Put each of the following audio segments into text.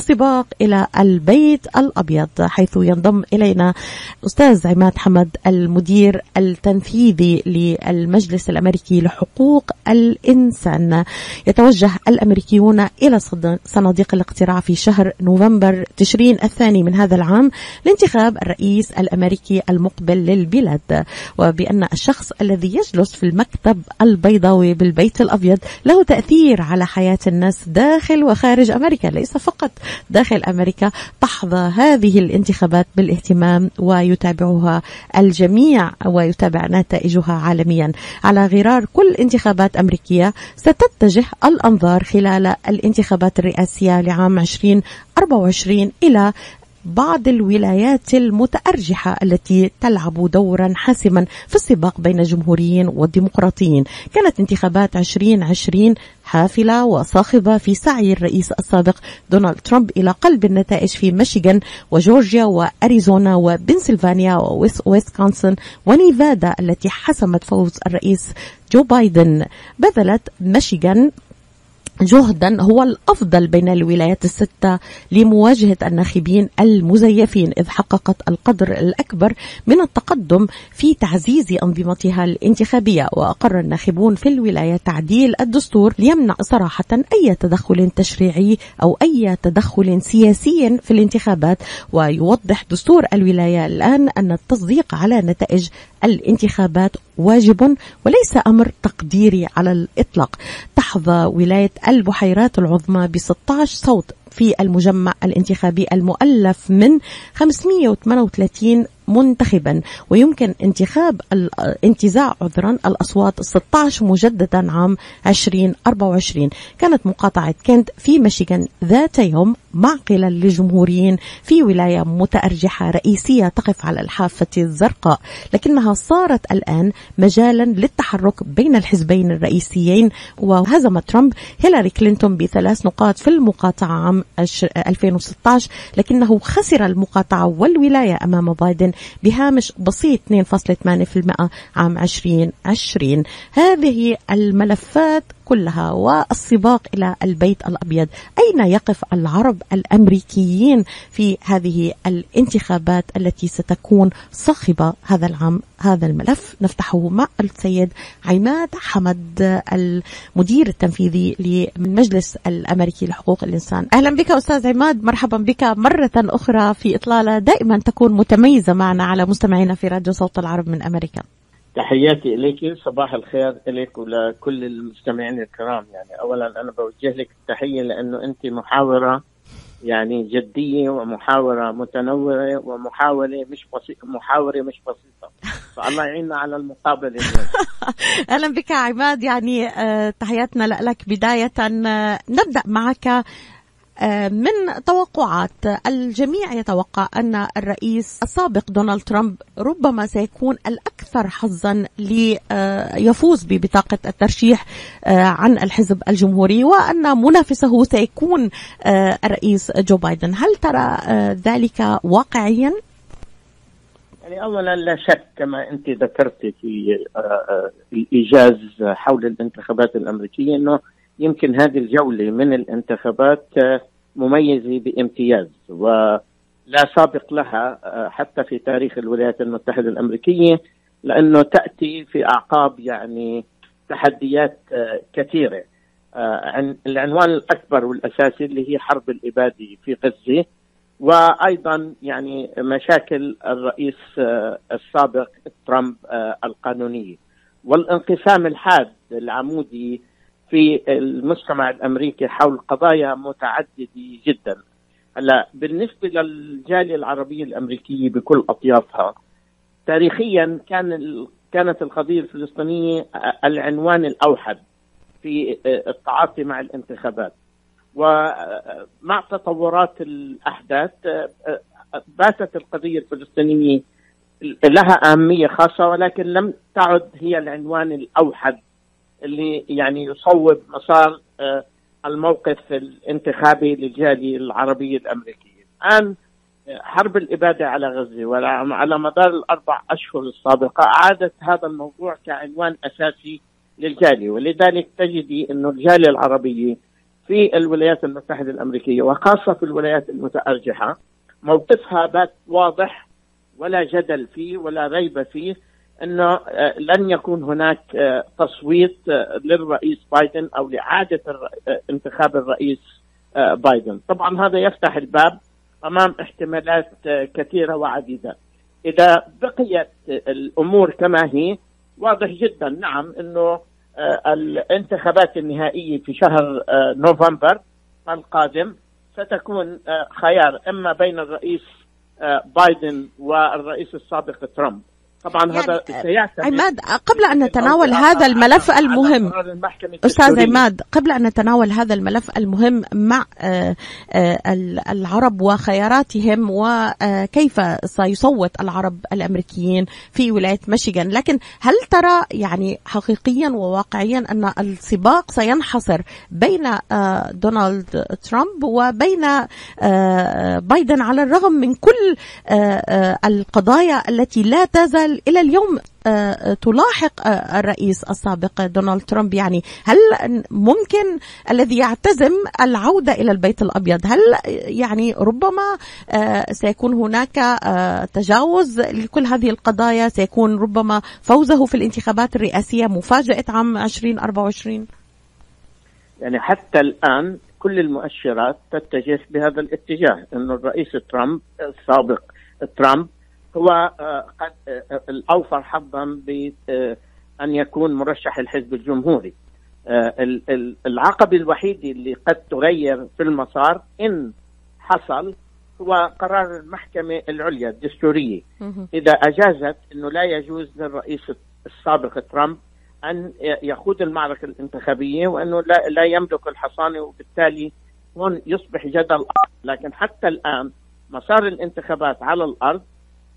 السباق إلى البيت الأبيض حيث ينضم إلينا أستاذ عماد حمد المدير التنفيذي للمجلس الأمريكي لحقوق الإنسان. يتوجه الأمريكيون إلى صناديق الاقتراع في شهر نوفمبر تشرين الثاني من هذا العام لانتخاب الرئيس الأمريكي المقبل للبلاد. وبأن الشخص الذي يجلس في المكتب البيضاوي بالبيت الأبيض له تأثير على حياة الناس داخل وخارج أمريكا ليس فقط داخل أمريكا تحظى هذه الانتخابات بالاهتمام ويتابعها الجميع ويتابع نتائجها عالميا. على غرار كل انتخابات أمريكية ستتجه الأنظار خلال الانتخابات الرئاسية لعام 2024 إلى بعض الولايات المتأرجحة التي تلعب دورا حاسما في السباق بين الجمهوريين والديمقراطيين كانت انتخابات 2020 حافلة وصاخبة في سعي الرئيس السابق دونالد ترامب إلى قلب النتائج في ميشيغان وجورجيا وأريزونا وبنسلفانيا وويسكونسن ونيفادا التي حسمت فوز الرئيس جو بايدن. بذلت ميشيغان جهدا هو الأفضل بين الولايات الستة لمواجهة الناخبين المزيفين إذ حققت القدر الأكبر من التقدم في تعزيز أنظمتها الانتخابية. وأقر الناخبون في الولاية تعديل الدستور ليمنع صراحة أي تدخل تشريعي أو أي تدخل سياسي في الانتخابات. ويوضح دستور الولاية الآن أن التصديق على نتائج الانتخابات واجب وليس أمر تقديري على الإطلاق. تحظى ولاية البحيرات العظمى ب 16 صوت. في المجمع الانتخابي المؤلف من 538 منتخبا. ويمكن انتخاب انتزاع عذرا الأصوات 16 مجددا عام 2024 كانت مقاطعة كنت في ميشيغان ذات يوم معقلا للجمهوريين في ولاية متأرجحة رئيسية تقف على الحافة الزرقاء. لكنها صارت الآن مجالا للتحرك بين الحزبين الرئيسيين وهزم ترامب هيلاري كلينتون بثلاث نقاط في المقاطعة عام 2016 لكنه خسر المقاطعة والولاية أمام بايدن بهامش بسيط 2.8% عام 2020 هذه الملفات كلها والسباق إلى البيت الأبيض، أين يقف العرب الأمريكيين في هذه الانتخابات التي ستكون صاخبة هذا العام؟ هذا الملف نفتحه مع السيد عماد حمد المدير التنفيذي للمجلس الأمريكي لحقوق الإنسان. أهلا بك أستاذ عماد، مرحبا بك مرة أخرى في إطلالة دائما تكون متميزة معنا على مستمعينا في راديو صوت العرب من أمريكا. تحياتي إليك صباح الخير إليك ولكل المستمعين الكرام. يعني اولا أنا بوجه لك التحية لأنه أنت محاورة يعني جدية ومحاورة متنوره ومحاوله مش بسيطه محاورة مش بسيطة. فالله يعيننا على المقابلة أهلا بك عماد. يعني آه، تحياتنا لك بداية. نبدأ معك. من توقعات الجميع يتوقع أن الرئيس السابق دونالد ترامب ربما سيكون الأكثر حظا ليفوز ببطاقة الترشيح آه، عن الحزب الجمهوري وأن منافسه سيكون آه، الرئيس جو بايدن هل ترى ذلك واقعيا؟ يعني اولا لا شك كما أنت ذكرت في الإيجاز حول الانتخابات الأمريكية إنه يمكن هذه الجولة من الانتخابات مميزة بامتياز ولا سابق لها آه، حتى في تاريخ الولايات المتحدة الأمريكية لأنه تأتي في أعقاب يعني تحديات آه، كثيرة. آه، العنوان الأكبر والأساسي اللي هي حرب الإبادة في غزة وأيضا يعني مشاكل الرئيس السابق ترامب القانونية. والانقسام الحاد العمودي في المجتمع الأمريكي حول قضايا متعددة جدا. هلا بالنسبة للجالية العربية الأمريكية بكل أطيافها تاريخيا كان كانت القضية الفلسطينية العنوان الأوحد في التعاطي مع الانتخابات. ومع تطورات الأحداث باتت القضية الفلسطينية لها أهمية خاصة ولكن لم تعد هي العنوان الأوحد اللي يعني يصوب مسار آه، الموقف الانتخابي للجالية العربية الأمريكية. الآن آه، حرب الإبادة على غزة وعلى مدار الأربع أشهر السابقة أعادت هذا الموضوع كعنوان أساسي للجالية ولذلك تجدي إنه الجالية العربية في الولايات المتحدة الأمريكية وخاصة في الولايات المتأرجحة موقفها بات واضح ولا جدل فيه ولا ريب فيه انه آه، لن يكون هناك آه، تصويت آه، للرئيس بايدن أو لإعادة انتخاب الرئيس بايدن، طبعا هذا يفتح الباب أمام احتمالات كثيرة وعديدة. إذا بقيت الأمور كما هي واضح جدا نعم إنه الانتخابات النهائية في شهر نوفمبر القادم ستكون خيار إما بين الرئيس بايدن والرئيس السابق ترامب. طبعا يعني هذا سيعتمد عماد قبل ان نتناول هذا الملف المهم أستاذ عماد قبل ان نتناول هذا الملف المهم مع آه، آه، العرب وخياراتهم وكيف سيصوت العرب الامريكيين في ولايه ميشيغان لكن هل ترى يعني حقيقيا وواقعيا ان السباق سينحصر بين آه، دونالد ترامب وبين بايدن على الرغم من كل القضايا التي لا تزال إلى اليوم آه، آه، تلاحق آه، الرئيس السابق دونالد ترامب. يعني هل ممكن الذي يعتزم العودة إلى البيت الأبيض؟ هل يعني ربما سيكون هناك تجاوز لكل هذه القضايا؟ سيكون ربما فوزه في الانتخابات الرئاسية مفاجأة عام 2024 يعني حتى الآن كل المؤشرات تتجه بهذا الاتجاه إنه الرئيس ترامب السابق ترامب هو آه، قد آه، الأوفر حظا بان آه، يكون مرشح الحزب الجمهوري. العقبة الوحيدة اللي قد تغير في المسار إن حصل هو قرار المحكمة العليا الدستورية. إذا أجازت إنه لا يجوز للرئيس السابق ترامب أن يخوض المعركة الانتخابية وإنه لا, لا يملك الحصانة وبالتالي هون يصبح جدل لكن حتى الآن مسار الانتخابات على الأرض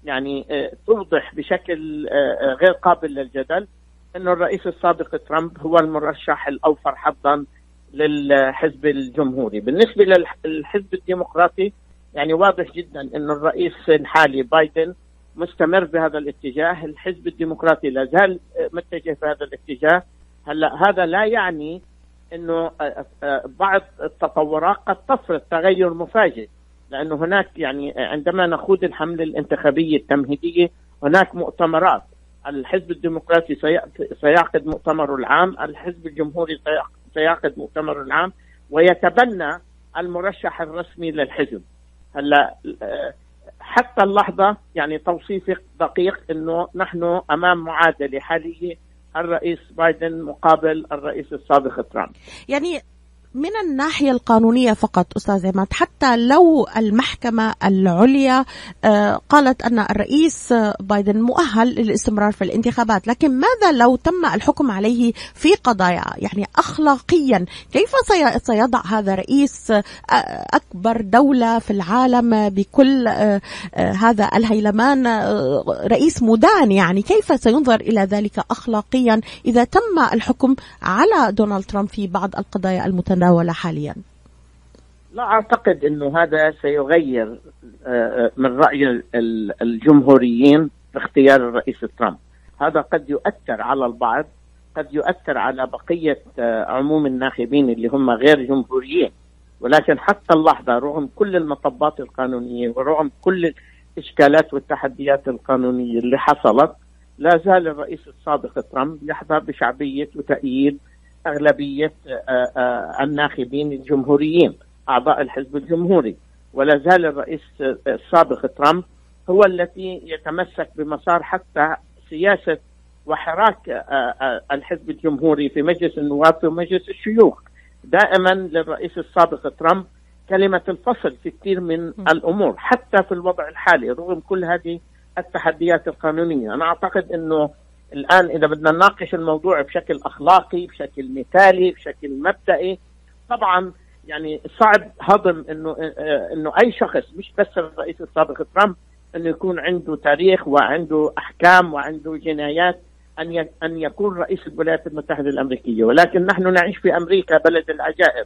يعني آه، توضح بشكل آه، آه، غير قابل للجدل إنه الرئيس السابق ترامب هو المرشح الأوفر حظا للحزب الجمهوري، بالنسبة للحزب الديمقراطي يعني واضح جدا إنه الرئيس الحالي بايدن مستمر بهذا الاتجاه، الحزب الديمقراطي لا زال متجه في هذا الاتجاه، هلأ هذا لا يعني إنه بعض التطورات قد تفرض تغير مفاجئ. لأنه هناك يعني عندما نخوض الحملة الانتخابية التمهيدية هناك مؤتمرات. الحزب الديمقراطي سيعقد مؤتمره العام الحزب الجمهوري سيعقد مؤتمره العام ويتبنى المرشح الرسمي للحزب. هلأ حتى اللحظة يعني توصيفي دقيق إنه نحن أمام معادلة حالية الرئيس بايدن مقابل الرئيس السابق ترامب. يعني من الناحية القانونية فقط أستاذ عماد حتى لو المحكمة العليا آه، قالت أن الرئيس بايدن مؤهل للاستمرار في الانتخابات لكن ماذا لو تم الحكم عليه في قضايا؟ يعني أخلاقيا كيف سيضع هذا رئيس آه، أكبر دولة في العالم بكل آه، هذا الهيلمان رئيس مدان؟ يعني كيف سينظر إلى ذلك أخلاقيا إذا تم الحكم على دونالد ترامب في بعض القضايا المتنوعة؟ المتداولة حاليا. لا أعتقد أنه هذا سيغير آه، آه، من رأي الجمهوريين في اختيار الرئيس ترامب. هذا قد يؤثر على البعض قد يؤثر على بقية آه، عموم الناخبين اللي هم غير جمهوريين. ولكن حتى اللحظة رغم كل المطبات القانونية ورغم كل الإشكالات والتحديات القانونية اللي حصلت لا زال الرئيس السابق ترامب يحظى بشعبية وتأييد أغلبية آه، آه، الناخبين الجمهوريين أعضاء الحزب الجمهوري. ولا زال الرئيس السابق ترامب هو الذي يتمسك بمسار حتى سياسة وحراك آه، الحزب الجمهوري في مجلس النواب ومجلس الشيوخ. دائما للرئيس السابق ترامب كلمة الفصل في كثير من الأمور حتى في الوضع الحالي رغم كل هذه التحديات القانونية. أنا أعتقد أنه الآن إذا بدنا نناقش الموضوع بشكل أخلاقي بشكل مثالي بشكل مبدئي طبعا يعني صعب هضم إنه إنه أي شخص مش بس الرئيس السابق ترامب إنه يكون عنده تاريخ وعنده أحكام وعنده جنايات أن أن يكون رئيس الولايات المتحدة الأمريكية. ولكن نحن نعيش في أمريكا بلد العجائب.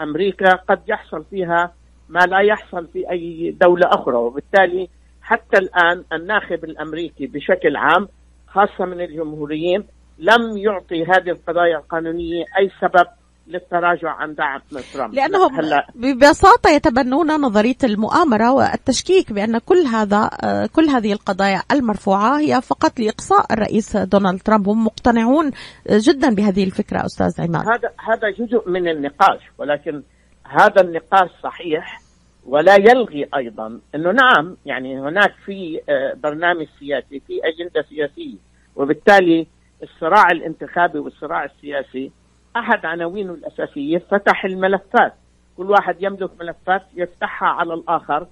أمريكا قد يحصل فيها ما لا يحصل في أي دولة أخرى وبالتالي حتى الآن الناخب الأمريكي بشكل عام خاصة من الجمهوريين لم يعطي هذه القضايا القانونية أي سبب للتراجع عن دعم ترامب. لأنهم هلا. ببساطة يتبنون نظرية المؤامرة والتشكيك بأن كل هذا آه، كل هذه القضايا المرفوعة هي فقط لإقصاء الرئيس دونالد ترامب هم مقتنعون جدا بهذه الفكرة أستاذ عماد هذا هذا جزء من النقاش ولكن هذا النقاش صحيح. ولا يلغي أيضا. إنه نعم يعني هناك في آه، برنامج سياسي في أجندة سياسية. وبالتالي الصراع الانتخابي والصراع السياسي أحد عناوينه الأساسية فتح الملفات. كل واحد يملك ملفات يفتحها على الآخر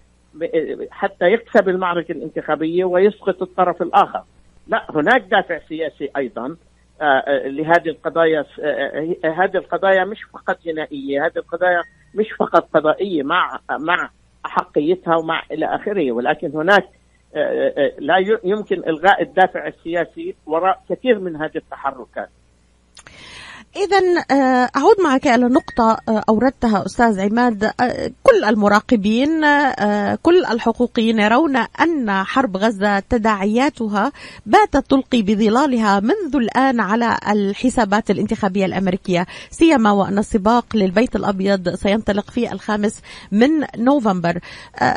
حتى يكسب المعركة الانتخابية ويسقط الطرف الآخر. لا هناك دافع سياسي أيضا آه، آه، لهذه القضايا آه، هذه القضايا مش فقط جنائية هذه القضايا مش فقط قضائية مع مع أحقيتها ومع إلى آخره. ولكن هناك لا يمكن إلغاء الدافع السياسي وراء كثير من هذه التحركات. إذا آه، أعود معك إلى نقطة آه، أوردتها أستاذ عماد. آه، كل المراقبين كل الحقوقيين يرون أن حرب غزة تداعياتها باتت تلقي بظلالها منذ الآن على الحسابات الانتخابية الأمريكية. سيما وأن السباق للبيت الأبيض سينطلق في الخامس من نوفمبر.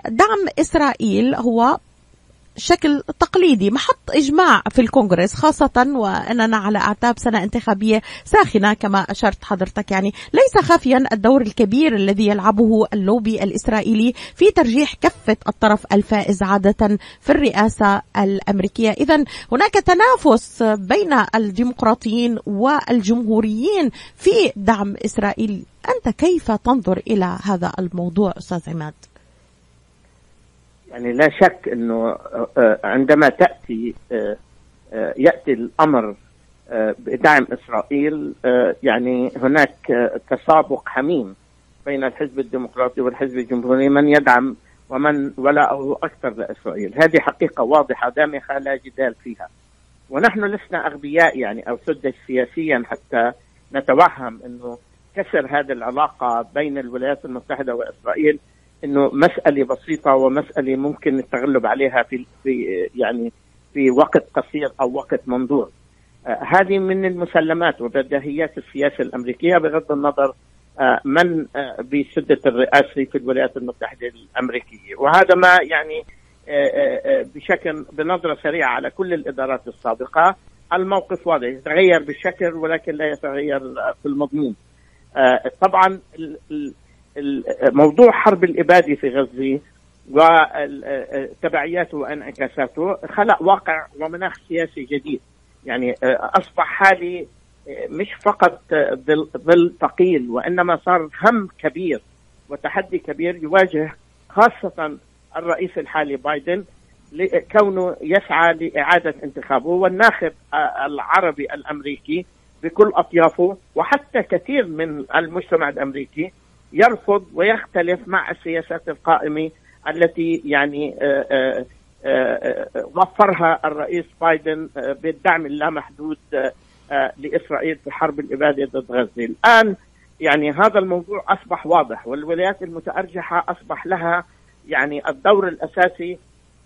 دعم إسرائيل هو شكل تقليدي محط إجماع في الكونغرس خاصة وأننا على أعتاب سنة انتخابية ساخنة كما أشرت حضرتك. يعني ليس خافيا الدور الكبير الذي يلعبه اللوبي الإسرائيلي في ترجيح كفة الطرف الفائز عادة في الرئاسة الأمريكية. إذا هناك تنافس بين الديمقراطيين والجمهوريين في دعم إسرائيل. أنت كيف تنظر إلى هذا الموضوع أستاذ عماد؟ يعني لا شك إنه آه، آه، عندما تأتي آه، يأتي الأمر بدعم إسرائيل يعني هناك تسابق حميم بين الحزب الديمقراطي والحزب الجمهوري من يدعم ومن ولاءه أكثر لإسرائيل، هذه حقيقة واضحة دامغه لا جدال فيها. ونحن لسنا أغبياء يعني أو سدج سياسيا حتى نتوهم إنه كسر هذه العلاقة بين الولايات المتحدة وإسرائيل إنه مسألة بسيطة ومسألة ممكن التغلب عليها في في يعني في وقت قصير أو وقت منظور. آه هذه من المسلمات وبديهيات السياسة الأمريكية بغض النظر آه من آه بسده الرئاسة في الولايات المتحدة الأمريكية، وهذا ما يعني بشكل بنظرة سريعة على كل الإدارات السابقة الموقف واضح يتغير بالشكل ولكن لا يتغير في المضمون. طبعا موضوع حرب الإبادة في غزة وتبعياته وانعكاساته خلق واقع ومناخ سياسي جديد. يعني آه، أصبح حالي آه، مش فقط ظل ثقيل وإنما صار هم كبير وتحدي كبير يواجه خاصة الرئيس الحالي بايدن كونه يسعى لإعادة انتخابه والناخب آه، العربي الأمريكي بكل أطيافه وحتى كثير من المجتمع الأمريكي يرفض ويختلف مع السياسات القائمة التي يعني آه، آه، آه، وفرها الرئيس بايدن بالدعم اللامحدود لإسرائيل في حرب الإبادة ضد غزة، الآن يعني هذا الموضوع أصبح واضح والولايات المتأرجحة أصبح لها يعني الدور الأساسي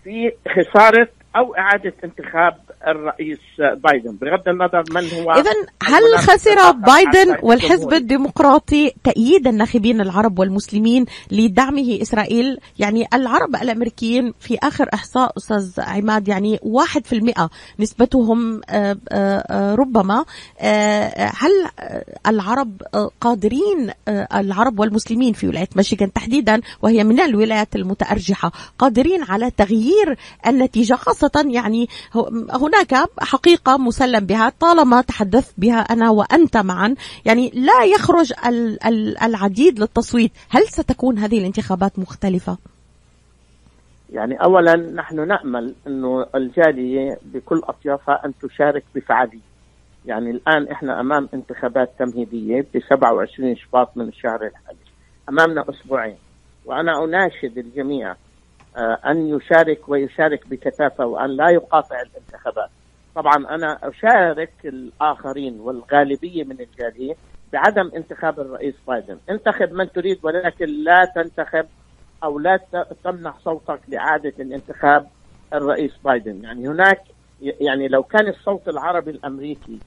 في خسارة أو إعادة انتخاب الرئيس بايدن بغض النظر من هو اذا هل خسر بايدن والحزب الديمقراطي تأييد الناخبين العرب والمسلمين لدعمه إسرائيل؟ يعني العرب الأمريكيين في آخر إحصاء أستاذ عماد يعني واحد في المئة نسبتهم آه، آه، آه، ربما هل العرب قادرين العرب والمسلمين في ولاية ميشيغان تحديدا وهي من الولايات المتأرجحة قادرين على تغيير النتيجة؟ خاصة يعني هناك حقيقة مسلم بها طالما تحدثت بها أنا وأنت معا يعني لا يخرج العديد للتصويت هل ستكون هذه الانتخابات مختلفة؟ يعني اولا نحن نأمل إنه الجالية بكل أطيافها أن تشارك بفعالية. يعني الآن إحنا أمام انتخابات تمهيدية ب 27 شباط من الشهر الحالي. أمامنا أسبوعين وأنا أناشد الجميع أن يشارك ويشارك بكثافة وأن لا يقاطع الانتخابات. طبعا أنا أشارك الآخرين والغالبية من الجالية بعدم انتخاب الرئيس بايدن. انتخب من تريد ولكن لا تنتخب أو لا تمنح صوتك لإعادة الانتخاب الرئيس بايدن. يعني هناك يعني لو كان الصوت العربي الأمريكي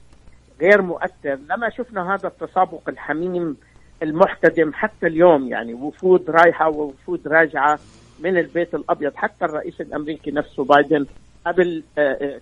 غير مؤثر لما شفنا هذا التسابق الحميم المحتدم حتى اليوم يعني وفود رايحة ووفود راجعة من البيت الأبيض. حتى الرئيس الأمريكي نفسه بايدن قبل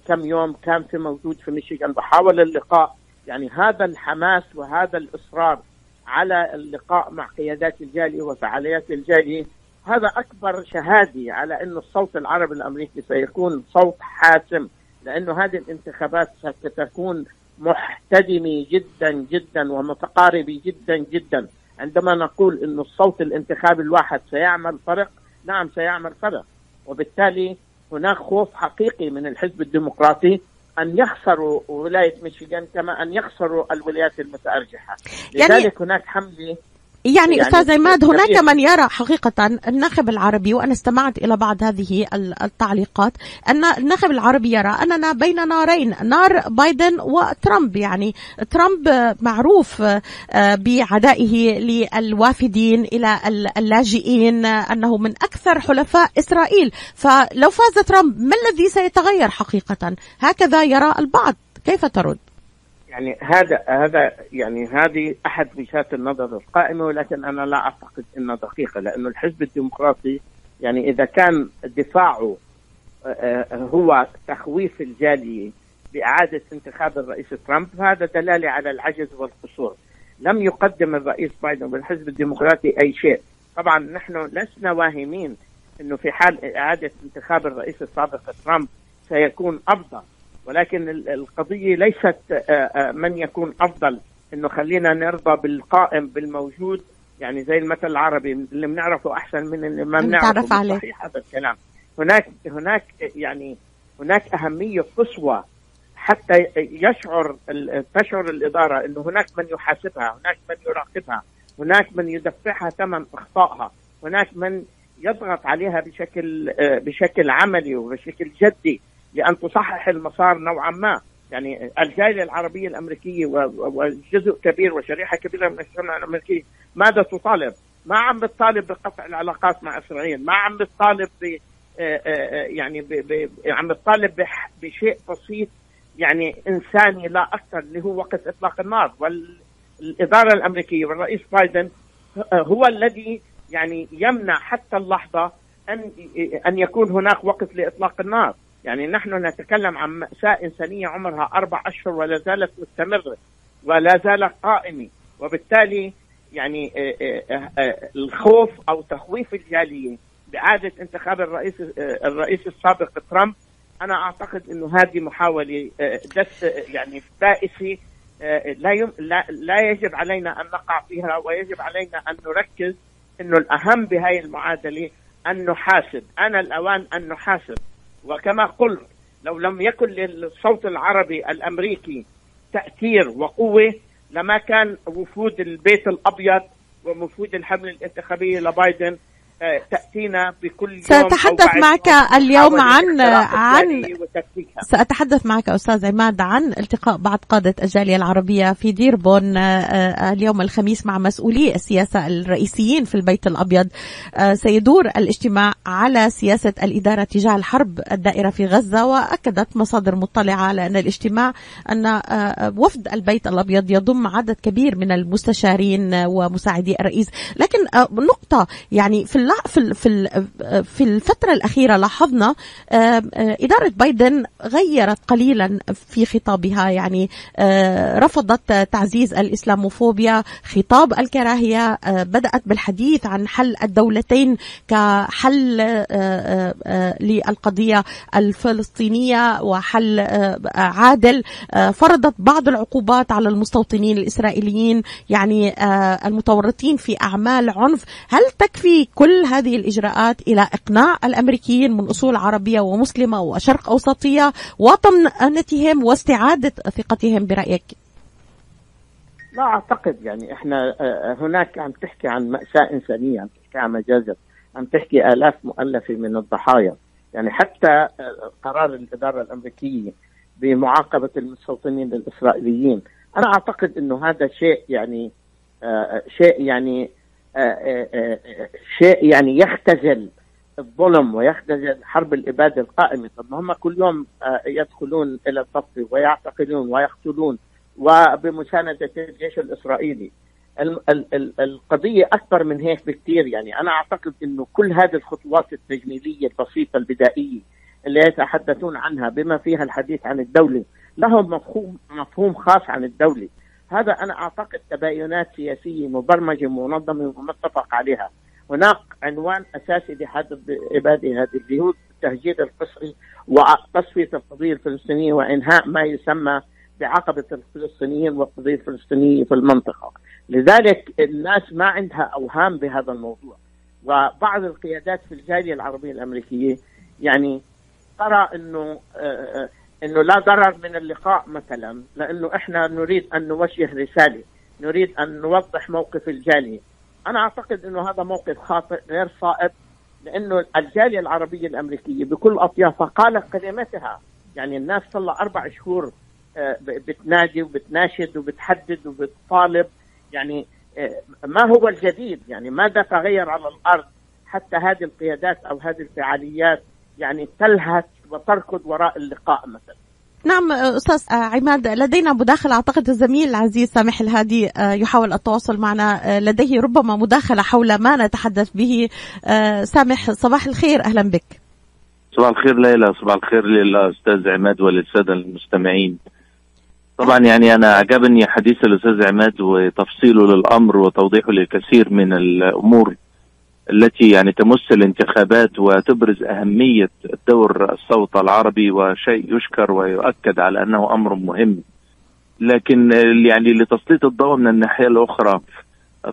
كم يوم كان في موجود في ميشيغان. بحاول اللقاء. يعني هذا الحماس وهذا الإصرار على اللقاء مع قيادات الجالية وفعاليات الجالية هذا أكبر شهادة على إنه الصوت العربي الأمريكي سيكون صوت حاسم لأنه هذه الانتخابات ستكون محتدمة جدا جدا ومتقاربة جدا جدا. عندما نقول إنه الصوت الانتخابي الواحد سيعمل فرق نعم سيعمل فرق وبالتالي هناك خوف حقيقي من الحزب الديمقراطي أن يخسروا ولاية ميشيغان كما أن يخسروا الولايات المتأرجحة. يعني لذلك هناك حملة يعني, يعني أستاذ عماد هناك من يرى حقيقة الناخب العربي وأنا استمعت إلى بعض هذه التعليقات أن الناخب العربي يرى أننا بين نارين نار بايدن وترامب. يعني ترامب معروف آه، بعدائه للوافدين إلى اللاجئين أنه من أكثر حلفاء إسرائيل. فلو فاز ترامب ما الذي سيتغير حقيقة؟ هكذا يرى البعض. كيف ترد؟ يعني هذا هذا يعني هذه أحد وجهات النظر القائمة ولكن أنا لا أعتقد إنها دقيقة لأنه الحزب الديمقراطي يعني إذا كان دفاعه آه، آه، هو تخويف الجالية بإعادة انتخاب الرئيس ترامب هذا دلالة على العجز والقصور. لم يقدم الرئيس بايدن والحزب الديمقراطي أي شيء. طبعا نحن لسنا واهمين إنه في حال إعادة انتخاب الرئيس السابق ترامب سيكون أفضل. ولكن القضية ليست آه، آه، من يكون أفضل. إنه خلينا نرضى بالقائم بالموجود. يعني زي المثل العربي اللي بنعرفه أحسن من اللي ما بنعرفه. عليه. صحيح هذا الكلام. هناك هناك يعني هناك أهمية قصوى حتى يشعر تشعر الإدارة إنه هناك من يحاسبها، هناك من يراقبها، هناك من يدفعها ثمن إخطائها، هناك من يضغط عليها بشكل آه، بشكل عملي وبشكل جدي. لأن تصحح المسار نوعا ما. يعني الجاليه العربية الأمريكية وجزء كبير وشريحة كبيرة من المجتمع الامريكي ماذا تطالب؟ ما عم بتطالب بقطع العلاقات مع إسرائيل، ما عم بتطالب ب آه، آه، آه، يعني ب ب عم بتطالب بشيء بسيط يعني إنساني لا أكثر اللي هو وقت إطلاق النار. والإدارة الأمريكية والرئيس بايدن هو الذي يعني يمنع حتى اللحظة ان أن يكون هناك وقت لإطلاق النار. يعني نحن نتكلم عن مأساة إنسانية عمرها أربع أشهر ولا زالت مستمرة ولا زالت قائمة. وبالتالي يعني آه، آه، آه، الخوف أو تخويف الجالية بإعادة انتخاب الرئيس الرئيس السابق ترامب أنا أعتقد أنه هذه محاولة دس يعني بائسة لا, يم لا لا يجب علينا أن نقع فيها ويجب علينا أن نركز أنه الأهم بهذه المعادلة أن نحاسب. أنا الأوان أن نحاسب. وكما قلت لو لم يكن للصوت العربي الأمريكي تأثير وقوة لما كان وفود البيت الأبيض ووفود الحملة الانتخابية لبايدن تأتينا بكل يوم سأتحدث معك اليوم عن عن سأتحدث معك أستاذ عماد عن التقاء بعض قادة الجالية العربية في ديربون آه، اليوم الخميس مع مسؤولي السياسة الرئيسيين في البيت الأبيض. آه، سيدور الاجتماع على سياسة الإدارة تجاه الحرب الدائرة في غزة وأكدت مصادر مطلعة على أن الاجتماع أن آه، وفد البيت الأبيض يضم عدد كبير من المستشارين ومساعدي الرئيس. لكن نقطة يعني في في في في الفترة الأخيرة لاحظنا إدارة بايدن غيرت قليلا في خطابها يعني رفضت تعزيز الإسلاموفوبيا خطاب الكراهية بدأت بالحديث عن حل الدولتين كحل للقضية الفلسطينية وحل عادل فرضت بعض العقوبات على المستوطنين الإسرائيليين يعني المتورطين في أعمال عنف. هل تكفي كل كل هذه الإجراءات إلى إقناع الأمريكيين من أصول عربية ومسلمة وشرق أوسطية وطمأنتهم واستعادة ثقتهم برأيك. لا أعتقد يعني إحنا آه، هناك عم تحكي عن مأساة إنسانية عم تحكي عن مجازر عم تحكي آلاف مؤلفة من الضحايا. يعني حتى آه، قرار الإدارة الأمريكية بمعاقبة المستوطنين الإسرائيليين أنا أعتقد أنه هذا شيء يعني آه، شيء يعني شيء يعني يختزل الظلم ويختزل حرب الإبادة القائمة، طب ما هم كل يوم يدخلون إلى الصف ويعتقلون ويقتلون وبمساندة الجيش الإسرائيلي. القضية أكبر من هيك بكثير يعني أنا أعتقد أنه كل هذه الخطوات التجميلية البسيطة البدائية اللي يتحدثون عنها بما فيها الحديث عن الدولة لهم مفهوم مفهوم خاص عن الدولة. هذا أنا أعتقد تباينات سياسية مبرمجة منظمة ومتفق عليها. هناك عنوان أساسي لحد عبادة هذه الجهود التهجير القسري وتصفية القضية الفلسطينية وإنهاء ما يسمى بعقبة الفلسطينيين والقضية الفلسطينية في المنطقة. لذلك الناس ما عندها أوهام بهذا الموضوع. وبعض القيادات في الجالية العربية الأمريكية يعني ترى أنه آه، آه، إنه لا ضرر من اللقاء مثلا لأنه إحنا نريد أن نوجه رسالة نريد أن نوضح موقف الجالية. أنا أعتقد إنه هذا موقف خاطئ غير صائب لأنه الجالية العربية الأمريكية بكل أطيافها قالت كلمتها يعني الناس صار لها أربع شهور آه، بتنادي وبتناشد وبتحدد وبتطالب. يعني آه، ما هو الجديد؟ يعني ماذا تغير على الأرض؟ حتى هذه القيادات أو هذه الفعاليات يعني تلهث وتركض وراء اللقاء مثلا. نعم أستاذ عماد لدينا مداخلة أعتقد الزميل العزيز سامح الهادي آه، يحاول التواصل معنا آه، لديه ربما مداخلة حول ما نتحدث به. آه، سامح صباح الخير أهلا بك. صباح الخير ليلى صباح الخير للأستاذ عماد وللسادة المستمعين. طبعا يعني أنا عجبني حديث الأستاذ عماد وتفصيله للأمر وتوضيحه لكثير من الأمور. التي يعني تمس الانتخابات وتبرز أهمية دور الصوت العربي وشيء يشكر ويؤكد على أنه أمر مهم. لكن يعني لتسليط الضوء من الناحية الأخرى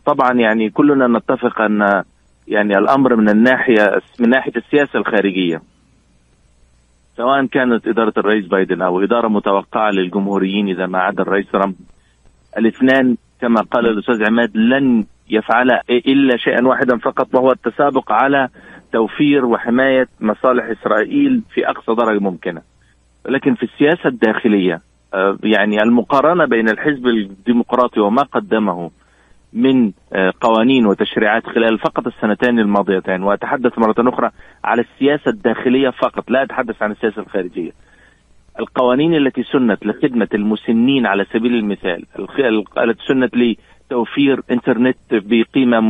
طبعا يعني كلنا نتفق أن يعني الأمر من الناحية من ناحية السياسة الخارجية سواء كانت إدارة الرئيس بايدن أو إدارة متوقعة للجمهوريين إذا ما عدا الرئيس ترامب. الاثنان كما قال الأستاذ عماد لن يفعل إلا شيئا واحدا فقط وهو التسابق على توفير وحماية مصالح إسرائيل في أقصى درجة ممكنة. لكن في السياسة الداخلية آه، يعني المقارنة بين الحزب الديمقراطي وما قدمه من آه، قوانين وتشريعات خلال فقط السنتين الماضيتين وأتحدث مرة أخرى على السياسة الداخلية فقط لا أتحدث عن السياسة الخارجية. القوانين التي سنت لخدمة المسنين على سبيل المثال التي سنت توفير انترنت بقيمة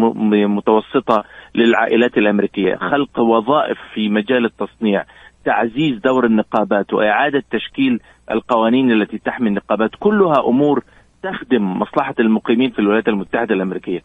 متوسطة للعائلات الأمريكية، خلق وظائف في مجال التصنيع، تعزيز دور النقابات وإعادة تشكيل القوانين التي تحمي النقابات، كلها أمور تخدم مصلحة المقيمين في الولايات المتحدة الأمريكية.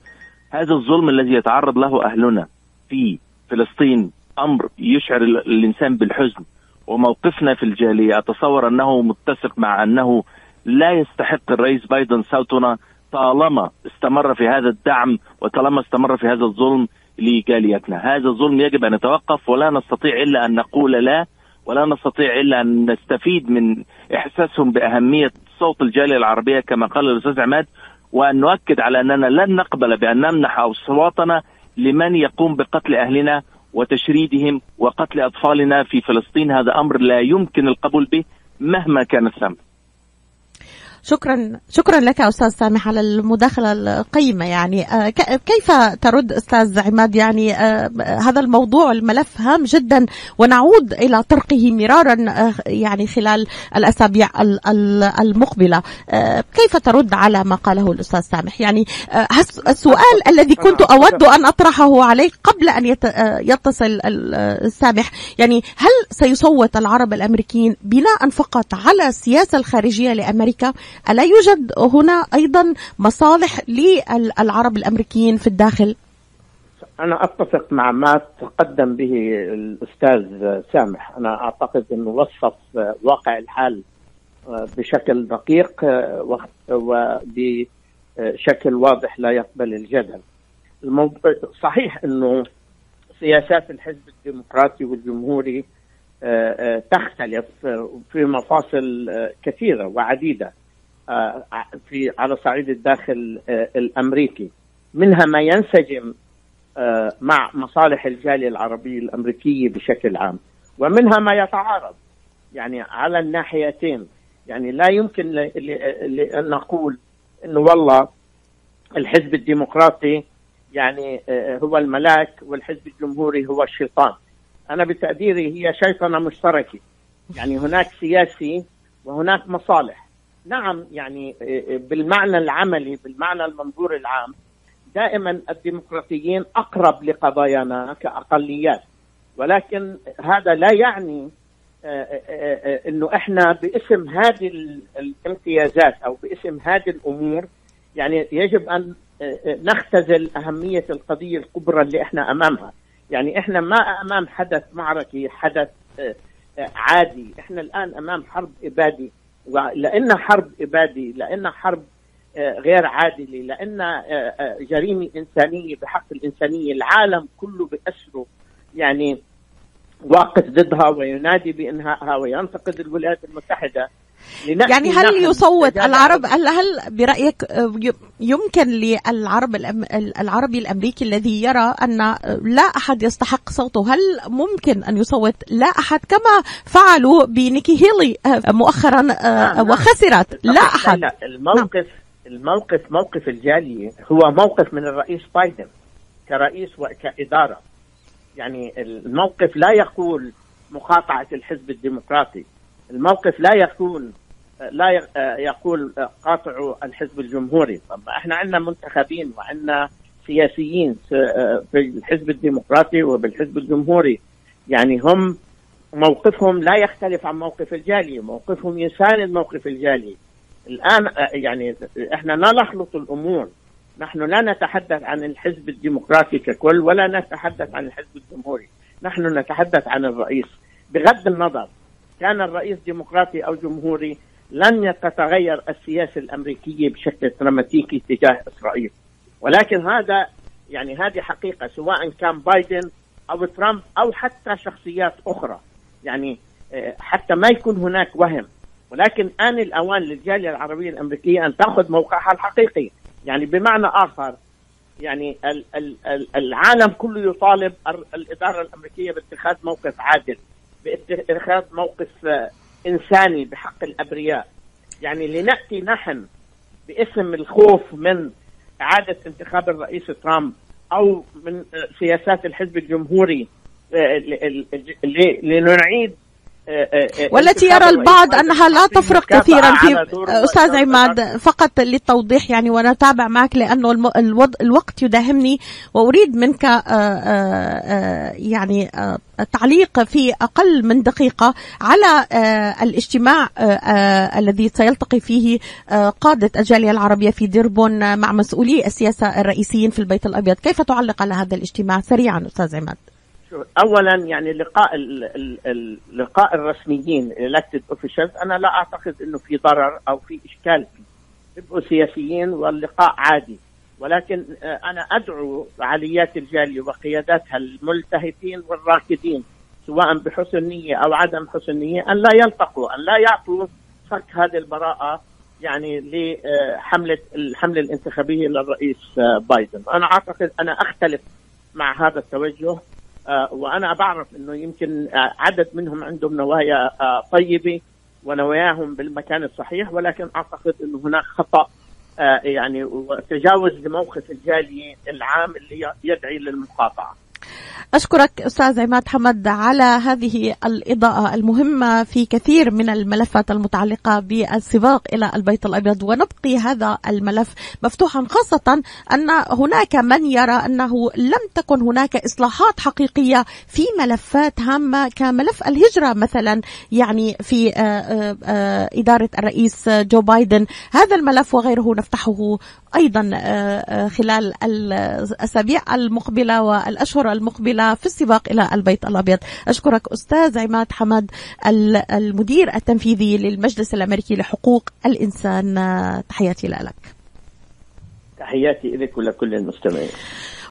هذا الظلم الذي يتعرض له أهلنا في فلسطين أمر يشعر الإنسان بالحزن. وموقفنا في الجالية أتصور أنه متسق مع أنه لا يستحق الرئيس بايدن صوتنا. طالما استمر في هذا الدعم وطالما استمر في هذا الظلم لجاليتنا. هذا الظلم يجب أن يتوقف ولا نستطيع إلا أن نقول لا ولا نستطيع إلا أن نستفيد من إحساسهم بأهمية صوت الجالية العربية كما قال الأستاذ عماد وأن نؤكد على أننا لن نقبل بأن نمنح أصواتنا لمن يقوم بقتل أهلنا وتشريدهم وقتل أطفالنا في فلسطين. هذا أمر لا يمكن القبول به مهما كان الثمن شكرا شكرا لك أستاذ سامح على المداخلة القيمة. يعني آه، كيف ترد أستاذ عماد؟ يعني آه، هذا الموضوع الملف هام جدا ونعود إلى طرقه مرارا آه، يعني خلال الأسابيع المقبلة. كيف ترد على ما قاله الأستاذ سامح؟ يعني السؤال الذي كنت أود أن أطرحه عليك قبل أن يتصل السامح يعني هل سيصوت العرب الأمريكيين بناء فقط على السياسة الخارجية لأمريكا؟ ألا يوجد هنا أيضا مصالح للعرب الأمريكيين في الداخل؟ أنا أتفق مع ما تقدم به الأستاذ سامح. أنا أعتقد أنه وصف واقع الحال بشكل دقيق وبشكل واضح لا يقبل الجدل. صحيح أنه سياسات الحزب الديمقراطي والجمهوري تختلف في مفاصل كثيرة وعديدة. آه، في على صعيد الداخل آه، الأمريكي. منها ما ينسجم آه، مع مصالح الجالية العربية الأمريكية بشكل عام. ومنها ما يتعارض يعني على الناحيتين. يعني لا يمكن أن نقول إنه والله الحزب الديمقراطي يعني هو الملاك والحزب الجمهوري هو الشيطان. أنا بتقديري هي شيطنة مشتركة. يعني هناك سياسي وهناك مصالح. نعم يعني بالمعنى العملي بالمعنى المنظور العام دائما الديمقراطيين أقرب لقضايانا كأقليات. ولكن هذا لا يعني إنه إحنا باسم هذه الامتيازات أو باسم هذه الأمور يعني يجب أن نختزل أهمية القضية الكبرى اللي إحنا أمامها. يعني إحنا ما أمام حدث معركي حدث عادي. إحنا الآن أمام حرب إبادي. ولأن حرب إبادي لأن حرب غير عادلة لأن جريمة إنسانية بحق الإنسانية العالم كله بأسره. يعني واقف ضدها وينادي بانهائها وينتقد الولايات المتحدة يعني هل يصوت العرب؟ هل هل برأيك يمكن للعرب العربي الأمريكي الذي يرى أن لا أحد يستحق صوته هل ممكن أن يصوت لا أحد كما فعلوا بنيكي هيلي مؤخرا نعم وخسرت؟ لا أحد. لا الموقف نعم. الموقف موقف الجالية هو موقف من الرئيس بايدن كرئيس وكإدارة. يعني الموقف لا يقول مقاطعة الحزب الديمقراطي. الموقف لا يكون لا يقول قاطعوا الحزب الجمهوري. طب إحنا عندنا منتخبين وعندنا سياسيين في الحزب الديمقراطي وبالحزب الجمهوري. يعني هم موقفهم لا يختلف عن موقف الجالية موقفهم يساند موقف الجالية الآن يعني إحنا لا نخلط الأمور. نحن لا نتحدث عن الحزب الديمقراطي ككل ولا نتحدث عن الحزب الجمهوري. نحن نتحدث عن الرئيس. بغض النظر كان الرئيس ديمقراطي أو جمهوري لن تتغير السياسة الأمريكية بشكل دراماتيكي تجاه إسرائيل. ولكن هذا يعني هذه حقيقة سواء كان بايدن أو ترامب أو حتى شخصيات أخرى. يعني حتى ما يكون هناك وهم. ولكن آن الأوان للجالية العربية الأمريكية أن تأخذ موقعها الحقيقي. يعني بمعنى آخر يعني العالم كله يطالب الإدارة الأمريكية باتخاذ موقف عادل باتخاذ موقف إنساني بحق الأبرياء. يعني لنأتي نحن باسم الخوف من إعادة انتخاب الرئيس ترامب أو من سياسات الحزب الجمهوري لنعيد آه، آه، آه، والتي يرى البعض أنها لا تفرق كثيرا في أستاذ عماد فقط للتوضيح يعني وأنا أتابع معك لأنه الوقت يداهمني وأريد منك يعني تعليق في أقل من دقيقة على الاجتماع الذي سيلتقي فيه قادة الجالية العربية في ديربون مع مسؤولي السياسة الرئيسيين في البيت الأبيض، كيف تعلق على هذا الاجتماع سريعا أستاذ عماد؟ اولا يعني لقاء لقاء الرسميين elected officials أنا لا أعتقد إنه في ضرر أو في إشكال. فيه سياسيين واللقاء عادي. ولكن أنا أدعو فعاليات الجالية وقياداتها الملتهفين والراكدين سواء بحسن نية أو عدم حسن نية أن لا يلتقوا أن لا يعطوا فك هذه البراءة يعني لحمله الحمله الانتخابية للرئيس بايدن، أنا أعتقد أنا أختلف مع هذا التوجه. آه، وأنا بعرف إنه يمكن آه، عدد منهم عندهم نوايا آه، طيبة ونواياهم بالمكان الصحيح ولكن أعتقد إنه هناك خطأ يعني وتجاوز لموقف الجالية العام اللي يدعي للمقاطعة. أشكرك أستاذ عماد حمد على هذه الإضاءة المهمة في كثير من الملفات المتعلقة بالسباق إلى البيت الأبيض. ونبقي هذا الملف مفتوحا خاصة أن هناك من يرى أنه لم تكن هناك إصلاحات حقيقية في ملفات هامة كملف الهجرة مثلا يعني في آه، آه، آه، إدارة الرئيس جو بايدن. هذا الملف وغيره نفتحه أيضا خلال الأسابيع المقبلة والأشهر المقبلة في السباق إلى البيت الأبيض. أشكرك أستاذ عماد حمد المدير التنفيذي للمجلس الأمريكي لحقوق الإنسان. تحياتي لك. تحياتي لك ولكل المستمعين.